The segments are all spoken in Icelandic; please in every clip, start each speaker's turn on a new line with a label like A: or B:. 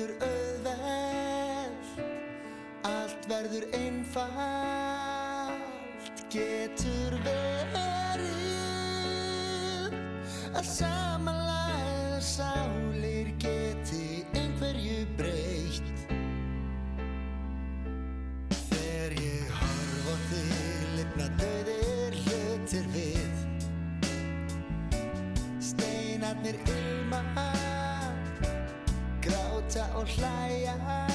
A: Verður auðvelt, allt verður einfalt. Getur verið að samanlæða sálir geti osláját.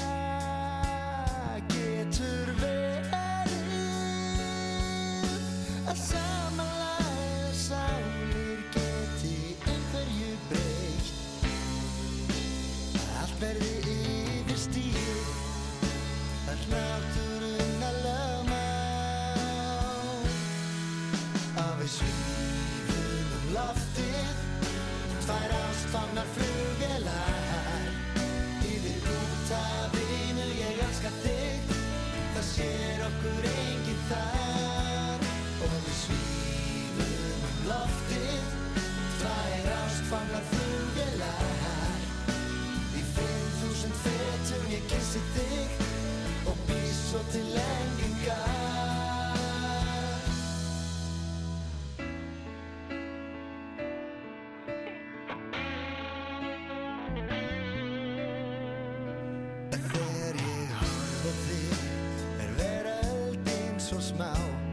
A: Veröldin svo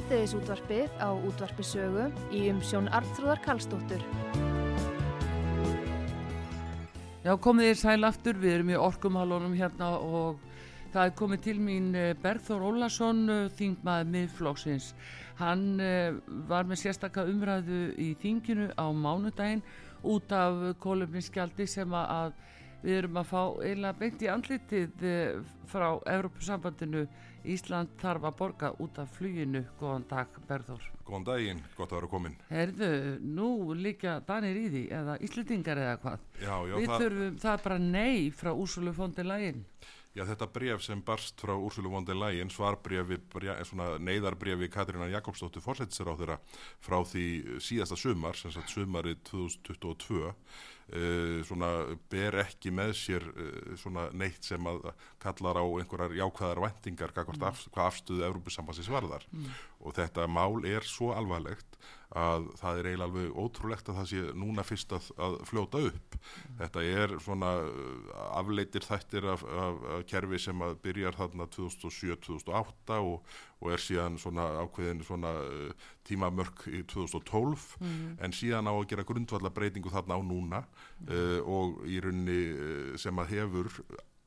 B: Síðdeðis útvarpið á útvarpi sögu í umsjón Arnþróðar Karlsdóttur.
C: Já, komið þér sæl aftur, við erum í orkumálunum hérna og það er komið til mín eh, Berþór Ólason, eh, þingmaður miðflóksins. Hann eh, var með sérstakka umræðu í þinginu á mánudaginn út af kólumniskjaldi sem að við erum að fá eiginlega beint í andlitið eh, frá Evrópusambandinu. Ísland þarf að borga út af fluginu. Góðan dag, Berþór.
D: Góðan daginn, gott að vera komin.
C: Herðu, nú líka Danir í því, eða Íslendingar eða hvað?
D: Já, já,
C: Við
D: það,
C: þurfum, það bara nei frá Úrsulu fondi lægin.
D: Já, þetta bref sem barst frá Úrsulu vondi lægin, svarbrefi, svona neyðarbrefi Katrínar Jakobsdóttir fórsættisir á þeirra frá því síðasta sumar, sem sagt sumarið 2022, uh, svona ber ekki með sér uh, svona neitt sem að kallar á einhverjar jákvæðar vendingar mm. af, hvað afstöðu Európusambansins varðar og þetta mál er svo alvarlegt að það er eiginlega alveg ótrúlegt að það sé núna fyrst að, að fljóta upp. Þetta er svona uh, afleitir þættir af, af, af kerfi sem að byrjar þarna 2007-2008 og, og er síðan svona ákveðin svona uh, tímamörk í 2012 en síðan á að gera grundvallar breytingu þarna á núna uh, og í rauninni uh, sem að hefur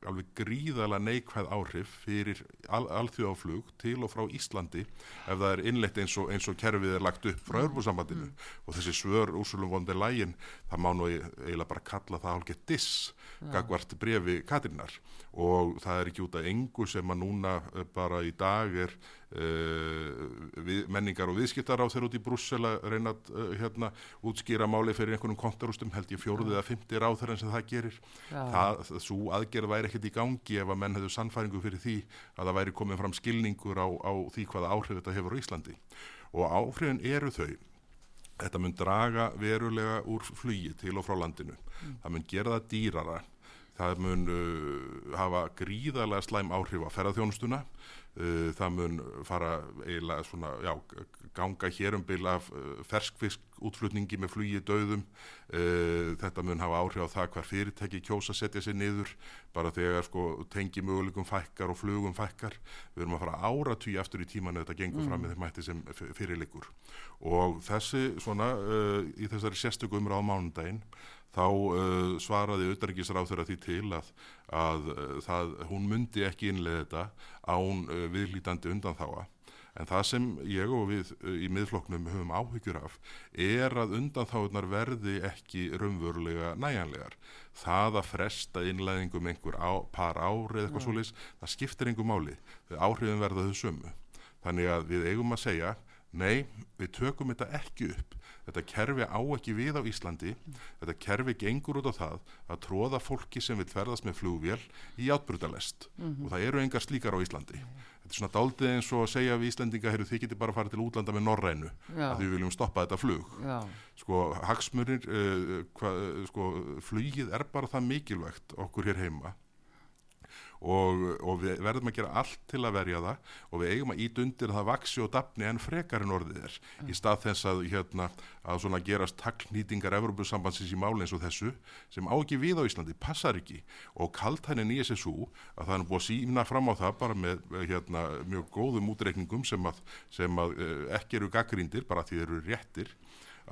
D: alveg gríðala neikvæð áhrif fyrir al alþjóðaflug til og frá Íslandi ef það er innlegt eins og, eins og kerfið er lagt upp frá Örbúrsambandinu og þessi svör úrsulum vondi lægin það má nú eiginlega bara kalla það hálfgett diss gagvart brefi Katrinnar og það er ekki út af engu sem að núna eh, bara í dag er uh, menningar og viðskiptar á þeir út í Brussel að reyna að uh, hérna, útskýra máli fyrir einhvernum kontarústum held ég fjórðið að fymti ráþæra sem það gerir. Það, svo aðgerð væri ekkert í gangi ef að menn hefðu sannfæringu fyrir því að það væri komið fram skilningur á, á því hvaða áhrif þetta hefur á Íslandi. Og áhrifin eru þau þetta mun draga verulega úr flugi til og frá landinu. Það mun gera það dýrara það mun uh, hafa gríðarlega slæm áhrif á ferðarþjónustuna uh, það mun fara eiginlega svona, já, ganga hér um af uh, ferskfisk útflutningi með flugi döðum uh, þetta mun hafa áhrif á það hvar fyrirtæki kjósa setja sér niður. Bara þegar sko tengi möguleikum fækkar og flugum fækkar. Við erum að fara áratví aftur í tíman ef þetta gengur fram með þeim mætti sem fyrirleikur og þessi svona uh, í þessari sérstöku umræð á mánundaginn þá uh, svaraði auðarikisráð þeirra því til að, að uh, það, hún myndi ekki innlega þetta án uh, viðlítandi undanþáa. En það sem ég og við uh, í miðfloknum höfum áhyggjur af er að undanþáðunar verði ekki raunverulega næjanlegar. Það að fresta innleggingum einhver á, par árið eitthvað ja. svolítið, það skiptir einhver máli. Áhrifin verða þau sömu. Þannig að við eigum að segja, nei, við tökum þetta ekki upp þetta kerfi á ekki við á Íslandi þetta kerfi gengur út á það að tróða fólki sem vil ferðast með flugvél í átbrutalest mm -hmm. og það eru engar slíkar á Íslandi mm -hmm. þetta er svona daldið eins og að segja við Íslandinga heyrðu þið getur bara að fara til útlanda með Norrænu að við viljum stoppa þetta flug Já. sko hagsmurir uh, uh, sko, flugið er bara það mikilvægt okkur hér heima og, og við verðum að gera allt til að verja það og við eigum að ít undir að það vaksi og dapni en frekar en orðið er mm. í stað þess að, hérna, að svona gerast taklnýtingar Evropasambansins í máli eins og þessu sem á ekki við á Íslandi, passar ekki og kaltænin í SSU að það er búið að sína fram á það bara með hérna, mjög góðum útreikningum sem að, sem að eh, ekki eru gaggríndir bara því þeir eru réttir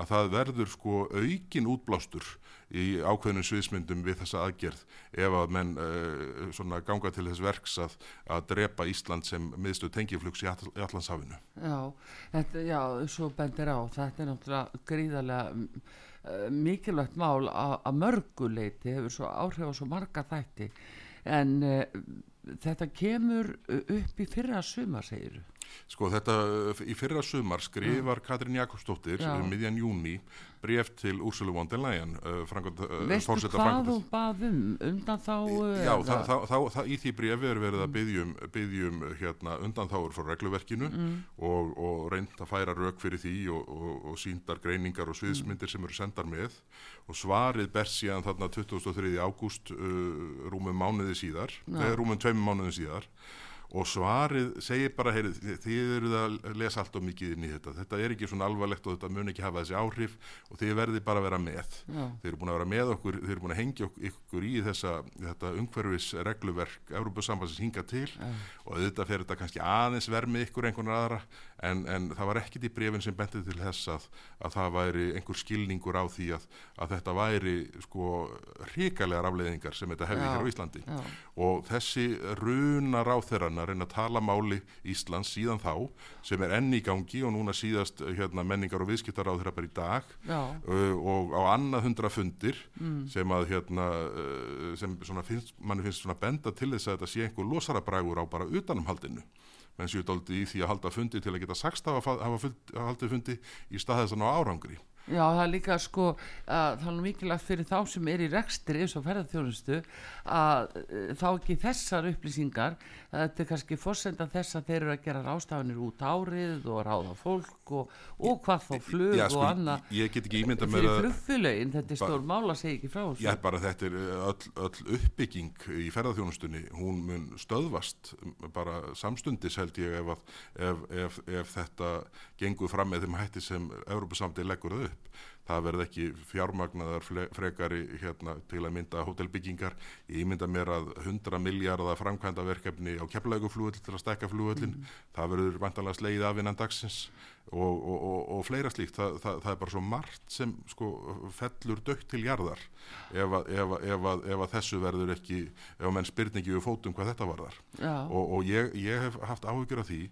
D: að það verður sko aukin útblástur í ákveðnum sviðsmyndum við þessa aðgerð ef að menn uh, ganga til þess verks að, að drepa Ísland sem miðstöð tengiflugs í, all, í Allandshafinu.
C: Já, þetta, já, svo bendir á, þetta er náttúrulega gríðarlega uh, mikilvægt mál að mörguleiti hefur svo áhrif á svo marga þætti en uh, þetta kemur upp í fyrra suma, segir þú?
D: Sko þetta í fyrra sumar skrifar mm. Katrín Jakobsdóttir um miðjan júni bref til Úrsulu von der Leyen uh, uh,
C: Veistu hvað þú baðum undan þá?
D: Já, þa þa þa í því brefi er verið að byggjum, byggjum hérna, undan þáur frá regluverkinu mm. og, og reynd að færa rauk fyrir því og, og, og síndar greiningar og sviðsmyndir mm. sem eru sendar með og svarið ber síðan þarna 23. ágúst uh, rúmum mánuði síðar, eða rúmum tveim mánuði síðar og svarið segir bara heyrið, þið eruð að lesa allt og mikið inn í þetta þetta er ekki svona alvarlegt og þetta mun ekki hafa þessi áhrif og þið verði bara að vera með Já. þið eru búin að vera með okkur, þið eru búin að hengja ykkur í þessa, þetta umhverfis regluverk, Európa-sambansins hinga til Já. og þetta fer þetta kannski aðeins vermið ykkur einhvern aðra en, en það var ekkit í brefin sem bentið til þess að, að það væri einhver skilningur á því að, að þetta væri sko ríkalegar afleiðingar sem þetta hefði hér á Íslandi Já. og þessi runar á þeirra að reyna að tala máli Íslands síðan þá sem er enn í gangi og núna síðast hérna, menningar og viðskiptar á þeirra bara í dag uh, og á annað hundra fundir mm. sem að hérna, uh, sem finnst, manni finnst svona benda til þess að þetta sé einhver losarabrægur á bara utanumhaldinu. Menn séu doldi í því að halda fundi til að geta sagst að hafa, hafa haldið fundi í stað þess að ná árangri
C: Já, það er líka sko að það er mikilvægt fyrir þá sem er í rekstri eins og ferðarþjónustu að þá ekki þessar upplýsingar. Þetta er kannski fórsenda þess að þeir eru að gera rástafanir út árið og ráða fólk og, og hvað þá flug
D: Já,
C: og
D: sko,
C: annað.
D: ég get ekki ímynda mér
C: fyrir
D: að
C: flugfélögin, þetta er stór mál að segja ekki frá þessu.
D: Já, bara þetta er uh, öll, öll uppbygging í ferðarþjónustunni, hún mun stöðvast bara samstundis held ég ef, ef, ef, ef þetta gengur fram með þeim hætti sem Európusamtið leggur það upp. Það verð ekki fjármagnaðar frekari hérna, til að mynda hótelbyggingar. Ég mynda mér að 100 miljardar framkvæmda verkefni á keflauguflúvöld til að stekka flúvöldin. Það verður vantanlega sleið af innan dagsins og, og, og, og fleira slíkt. Það, það, það er bara svo margt sem sko, fellur dögt til jarðar ef að, ef, að, ef, að, ef að þessu verður ekki, ef að menn spyrningi við fótum hvað þetta varðar. Og, og ég, ég hef haft áhyggjur af því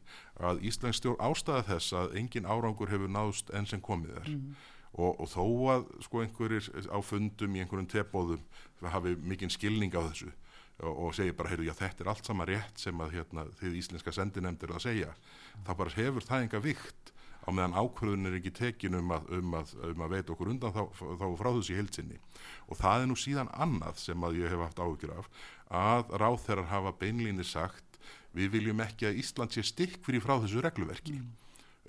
D: að Íslands stjórn ástæða þess að engin árangur hefur náðst enn sem komið er. Og, og þó að sko einhverjir á fundum í einhverjum tebóðum hafi mikinn skilning á þessu og, og segir bara, heyrðu, já þetta er allt sama rétt sem að hérna, þið íslenska sendinemndir að segja, þá bara hefur það enga vikt á meðan ákvörðun er ekki tekin um að, um að, um að veita okkur undan þá, þá frá þessu í heilsinni og það er nú síðan annað sem að ég hef haft áhyggjur af að ráþeirar hafa beinlínni sagt við viljum ekki að Ísland sé stikk fyrir frá þessu regluverki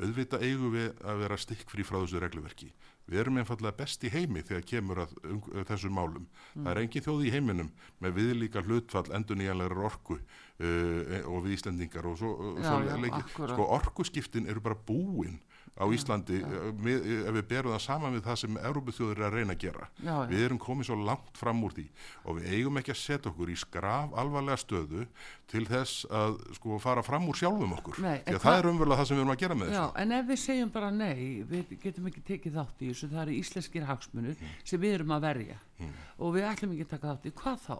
D: auðvitað eigum við að vera stikk frí frá þessu regluverki. Við erum einfallega best í heimi þegar kemur að um, þessum málum. Það er engin þjóð í heiminum með viðlíka hlutfall endur nýjanlegar orku uh, og við Íslendingar og svo,
C: Já,
D: svo
C: já,
D: sko orkuskiptin eru bara búin á Íslandi uh, með, ef við berum það saman við það sem Európuþjóður er að reyna að gera.
C: Já, já.
D: Við erum komið svo langt fram úr því og við eigum ekki að setja okkur í skraf alvarlega stöðu til þess að sko fara fram úr sjálfum okkur.
C: Nei,
D: Því að það er umverulega það sem við erum að gera með
C: Já,
D: þessu.
C: en ef við segjum bara nei, við getum ekki tekið þátt í þessu, það eru íslenskir hagsmunur
D: Mm.
C: sem við erum að verja og við ætlum ekki að taka þátt í, hvað þá?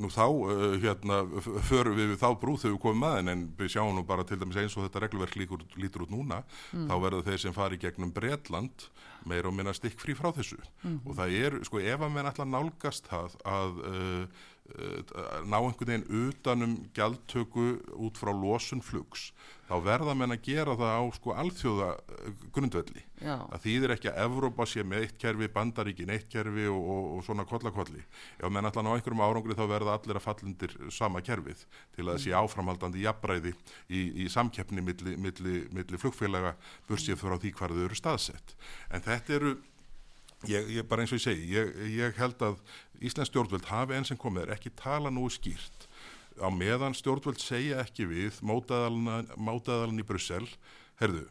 D: Nú þá uh, hérna förum við þá brúð þegar við komum að henn en við sjáum nú bara til dæmis eins og þetta regluverk líkur, lítur út núna þá verður þeir sem fari gegnum Bretland meira og minna stikk frí frá þessu. Og það er, sko ef að menn að nálgast það að uh, uh, ná einhvern veginn utanum gjaldtöku út frá losun flugs þá verða menn að gera það á sko alþjóða uh, grundvelli
C: Já,
D: að þýðir ekki að Evrópa sé með eitt kerfi, Bandaríkin eitt kerfi og, og, og svona kollakolli. Ef menn allan á einhverjum árangri þá verða allir að falla undir sama kerfið til að það sé áframhaldandi jafnræði í, í samkeppni milli, milli, milli flugfélaga bursið frá því hvar þau eru staðsett. En þetta eru Ég, ég, bara eins og ég segi, ég, ég held að Íslands stjórnvöld hafi enn sem komið er ekki tala nú skýrt á meðan stjórnvöld segja ekki við mótaðalan í Brussel herðu,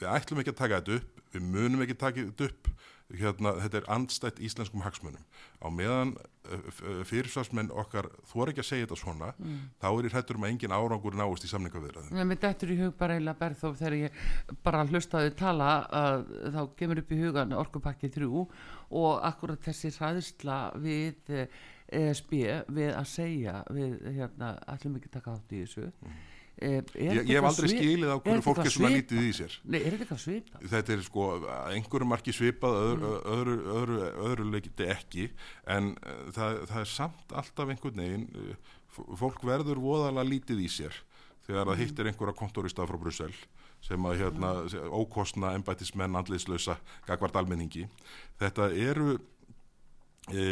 D: við ætlum ekki að taka þetta upp við munum ekki taka þetta upp. Hérna, þetta er andstætt íslenskum hagsmunum. Á meðan uh, fyrirsvarsmenn okkar þor ekki að segja þetta svona þá er ég hrættur um að engin árangur náist í samningaviðræðum.
C: Mér myndi eftir í hug bara eiginlega Berþóf þegar ég bara hlustaði tala að þá kemur upp í hugan orkupakki 3 og akkurat þessi ræðsla við eh, ESB við að segja við hérna, ekki að taka átt í þessu. Mm.
D: ég, ég hef aldrei skilið á hverju fólk er svona lítið í sér.
C: Nei, er þetta eitthvað svipað?
D: þetta er sko einhverju marki svipað öðru, öðru, öðru, öðru leikiti ekki en uh, það, það er samt alltaf einhvern veginn uh, fólk verður voðalega lítið í sér þegar það hittir einhverja kontorista frá Brussel sem að hérna ókostna embætismenn andliðslausa gagvart almenningi. Þetta eru e,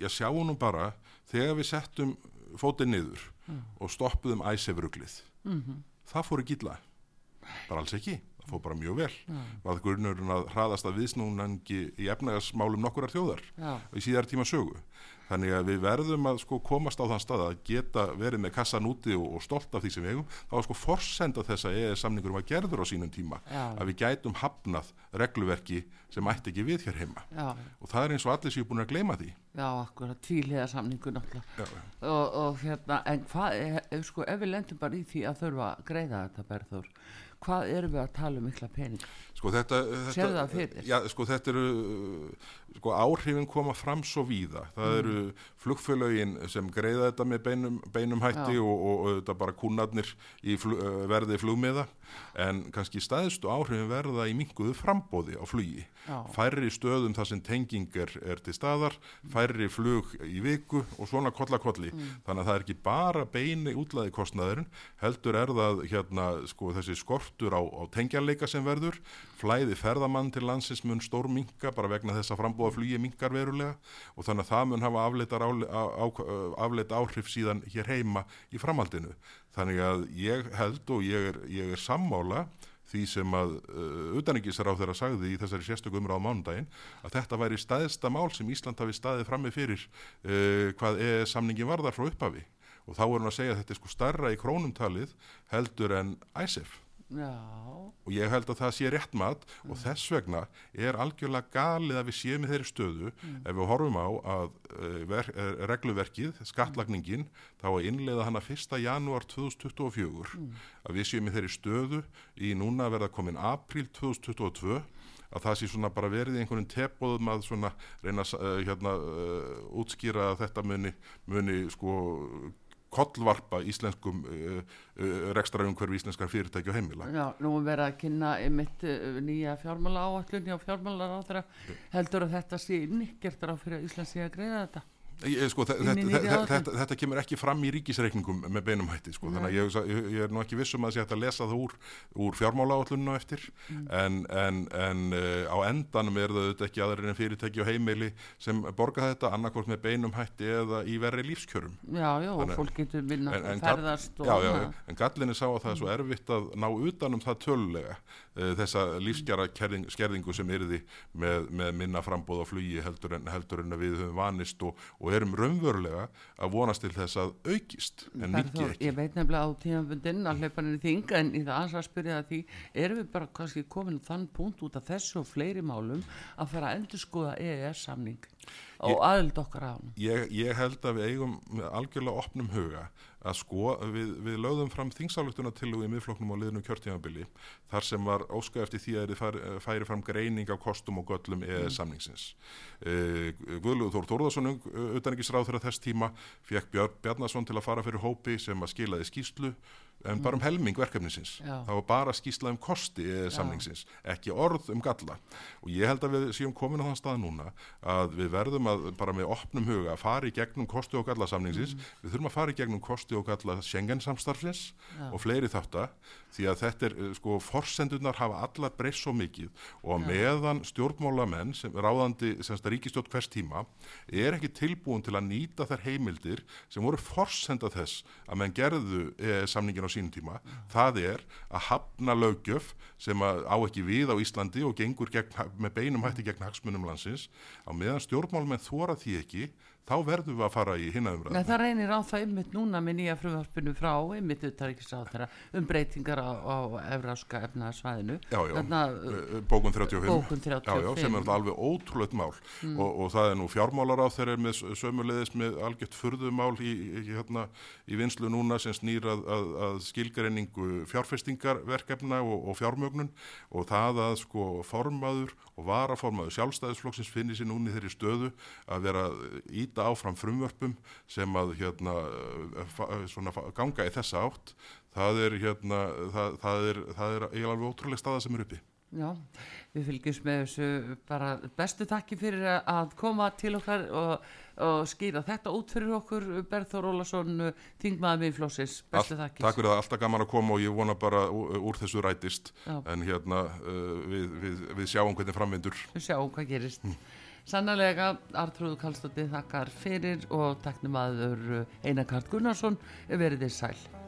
D: ég sjáum nú bara þegar við settum fótið niður og stoppuðum æsefruglið það fór ekki illa. Bara alls ekki, það fór bara mjög vel. Var það grunnurinn að hraðast að viðsnúnangi í efnagasmálum nokkurar þjóðar
C: Já.
D: í síðar tíma sögu. Þannig að við verðum að sko komast á þann stað að geta verið með kassan úti og, og stolt af því sem við eigum. Þá er sko forsenda þess að EES samningur var gerður á sínum tíma
C: Já.
D: að við gætum hafnað regluverki sem ætti ekki við hér heima.
C: Já,
D: og það er eins og allir séu búin að gleyma því.
C: Já, akkurat tvíliða samningu náttúrulega.
D: Já, já.
C: og, og hérna, en hvað er, ef, sko, ef við lendum bara í því að þurfa að greiða þetta Berþór, hvað erum við að tala um mikla pening?
D: Sko þetta, þetta? Já, sko þetta eru sko áhrifin koma fram svo víða. Það
C: Mm.
D: eru flugfélögin sem greiða þetta með beinum, beinum hætti og, og, og þetta bara kúnarnir í flug, eh, verði flugmiða. En kannski stæðstu áhrifin verða í minguðu frambóði á flugi.
C: Já.
D: færri stöðum þar sem tenging er, til staðar, færri flug í viku og svona kollakolli.
C: Mm.
D: þannig að það er ekki bara beini útlæði kostnaðurinn, heldur er það hérna sko þessi skortur á, á tengjarleika sem verður. Flæði ferðamann til landsins mun stór minka bara vegna þess að flugi minkar verulega og þannig að það mun hafa afleitt áhrif síðan hér heima í framhaldinu. Þannig að ég held og ég er, ég er sammála því sem að uh, utanengisar á þeirra sagði í þessari sérstöku umræð á mánudaginn að þetta væri staðista mál sem Ísland hafi staðið frammi fyrir uh, hvað EES samningin varðar frá upphafi og þá vorum að segja að þetta er sko starra í krónumtalið heldur en ISEF
C: Já,
D: og ég held að það sé rétt mat og þess vegna er algjörlega galið að við séum í þeirri stöðu. Ef við horfum á að uh, ver, uh, regluverkið, skattlagningin þá að innleiða hana 1. janúar 2024 að við séum í þeirri stöðu í núna verða komin april 2022 að það sé svona bara verið í einhvern tepóðum að svona reyna að uh, hérna, uh, útskýra að þetta muni, muni sko kollvarpa íslenskum uh, uh, rekstraumhverfi íslenskar fyrirtæki og heimila.
C: já, nú er verið að kynna einmitt uh, nýja fjármála áallun hjá fjármálar á þeirra heldur að þetta sé inniggjert á fyrir að Ísland sé að greiða þetta
D: sko, þetta, þetta,
C: áætlun.
D: þetta, þetta kemur ekki fram í ríkisreikningum með beinum hætti sko. þannig að ég, ég, ég er nú ekki vissum að sé hægt að lesa það úr, úr fjármálaállununa eftir
C: Mm.
D: en, en, en uh, á endanum er það ekki aðrir en fyrirtæki og heimili sem borga þetta annarkvort með beinum hætti eða í verri lífskjörum
C: já, já,
D: Þannig-
C: fólk getur
D: en gall-
C: ferðast
D: já, já, já, en gallinni sá að það er svo erfitt að ná utanum það tölulega þessa lífskjara kerðing, skerðingu sem yrði með, með minna frambóð á flugi heldur en, heldur en að við höfum vanist og, og erum raunverulega að vonast til þess að aukist en
C: Bergþór,
D: ekki.
C: ég veit nefnilega á tímabundin að hlaupa henni þing en í það aðeins að spyrja það því erum við bara kannski komin þann punkt út af þessu og fleiri málum að fara að endur skoða EES samning og aðild okkar á hann
D: Ég, ég held að við eigum algjörlega opnum huga að sko, við, við lögðum fram þingsáluktuna til í miðfloknum á liðnum kjörtímabili þar sem var óska eftir því að þið færi, fram greining á kostum og göllum EES samningsins. Uh, Guðlugur Þór Þórðarsson, utanengisráð þeirra þess tíma, fekk Björn Bjarnason til að fara fyrir hópi sem að skilaði skýslu en bara um helming verkefnisins.
C: Já.
D: Það var bara skýsla um kosti EES samningsins, ekki orð um galla. Og ég held að við séum komin á þann stað núna að við verðum að bara með opnum huga að fara í gegnum kosti og galla samningsins, við þurfum að fara í gegnum kosti og galla Schengen samstarfsins og fleiri þáttar því að þetta er, eh, sko, forsendunar hafa allar breyst svo mikið og á meðan stjórnmálamenn sem ráðandi semst ríkistjórn hvers tíma er ekki tilbúin til að nýta þær heimildir sem voru forsenda þess að menn gerðu e, samningin á sínum tíma það er að hafna löggjöf sem að á ekki við á Íslandi og gengur gegn, með beinum hætti gegn hagsmunum landsins. Á meðan stjórnmálamenn þóra því ekki þá verðum við að fara í hinna
C: Nei,
D: umræðum
C: það reynir á það einmitt núna með nýja frumvarpinu frá einmitt uttaríkisáþara um breytingar á, á evráska efnaðsvæðinu
D: Já, já,
C: Þarna,
D: eh, bókun 35
C: Bókun
D: Já, já,
C: 35.
D: sem er alveg ótrúlegt mál. Og, og það er nú fjármálar á þeirra með s- sömuleiðis með algjört furðumál í, í, hérna, í vinslu núna sem snýr að, að, að skilgreiningu fjárfestingarverkefna og, og fjármögnun. Og það að sko formaður og varaformaður sjálfstæðisflokksins finnir sér núni þeirri stöðu að vera íta áfram frumvörpum sem að hérna, eh, fa- svona, ganga í þessa átt. Það er hérna það, það er, það er alveg ótrúlega staða sem er uppi.
C: Já, við fylgjumst með þessu bara bestu takki fyrir að- koma til okkar og, og skýra þetta út fyrir okkur Berþór Ólason, þingmaður miðflósins bestu takki.
D: Takk fyrir það, alltaf gaman að koma og ég vona bara úr, þessu rætist.
C: Já.
D: en hérna uh, við, við, við sjáum hvernig framvindur
C: við sjáum hvað gerist Sannarlega, Artrúðu Kallstótti þakkar fyrir og taknum aður Einar Karl Gunnarsson verið þið sæl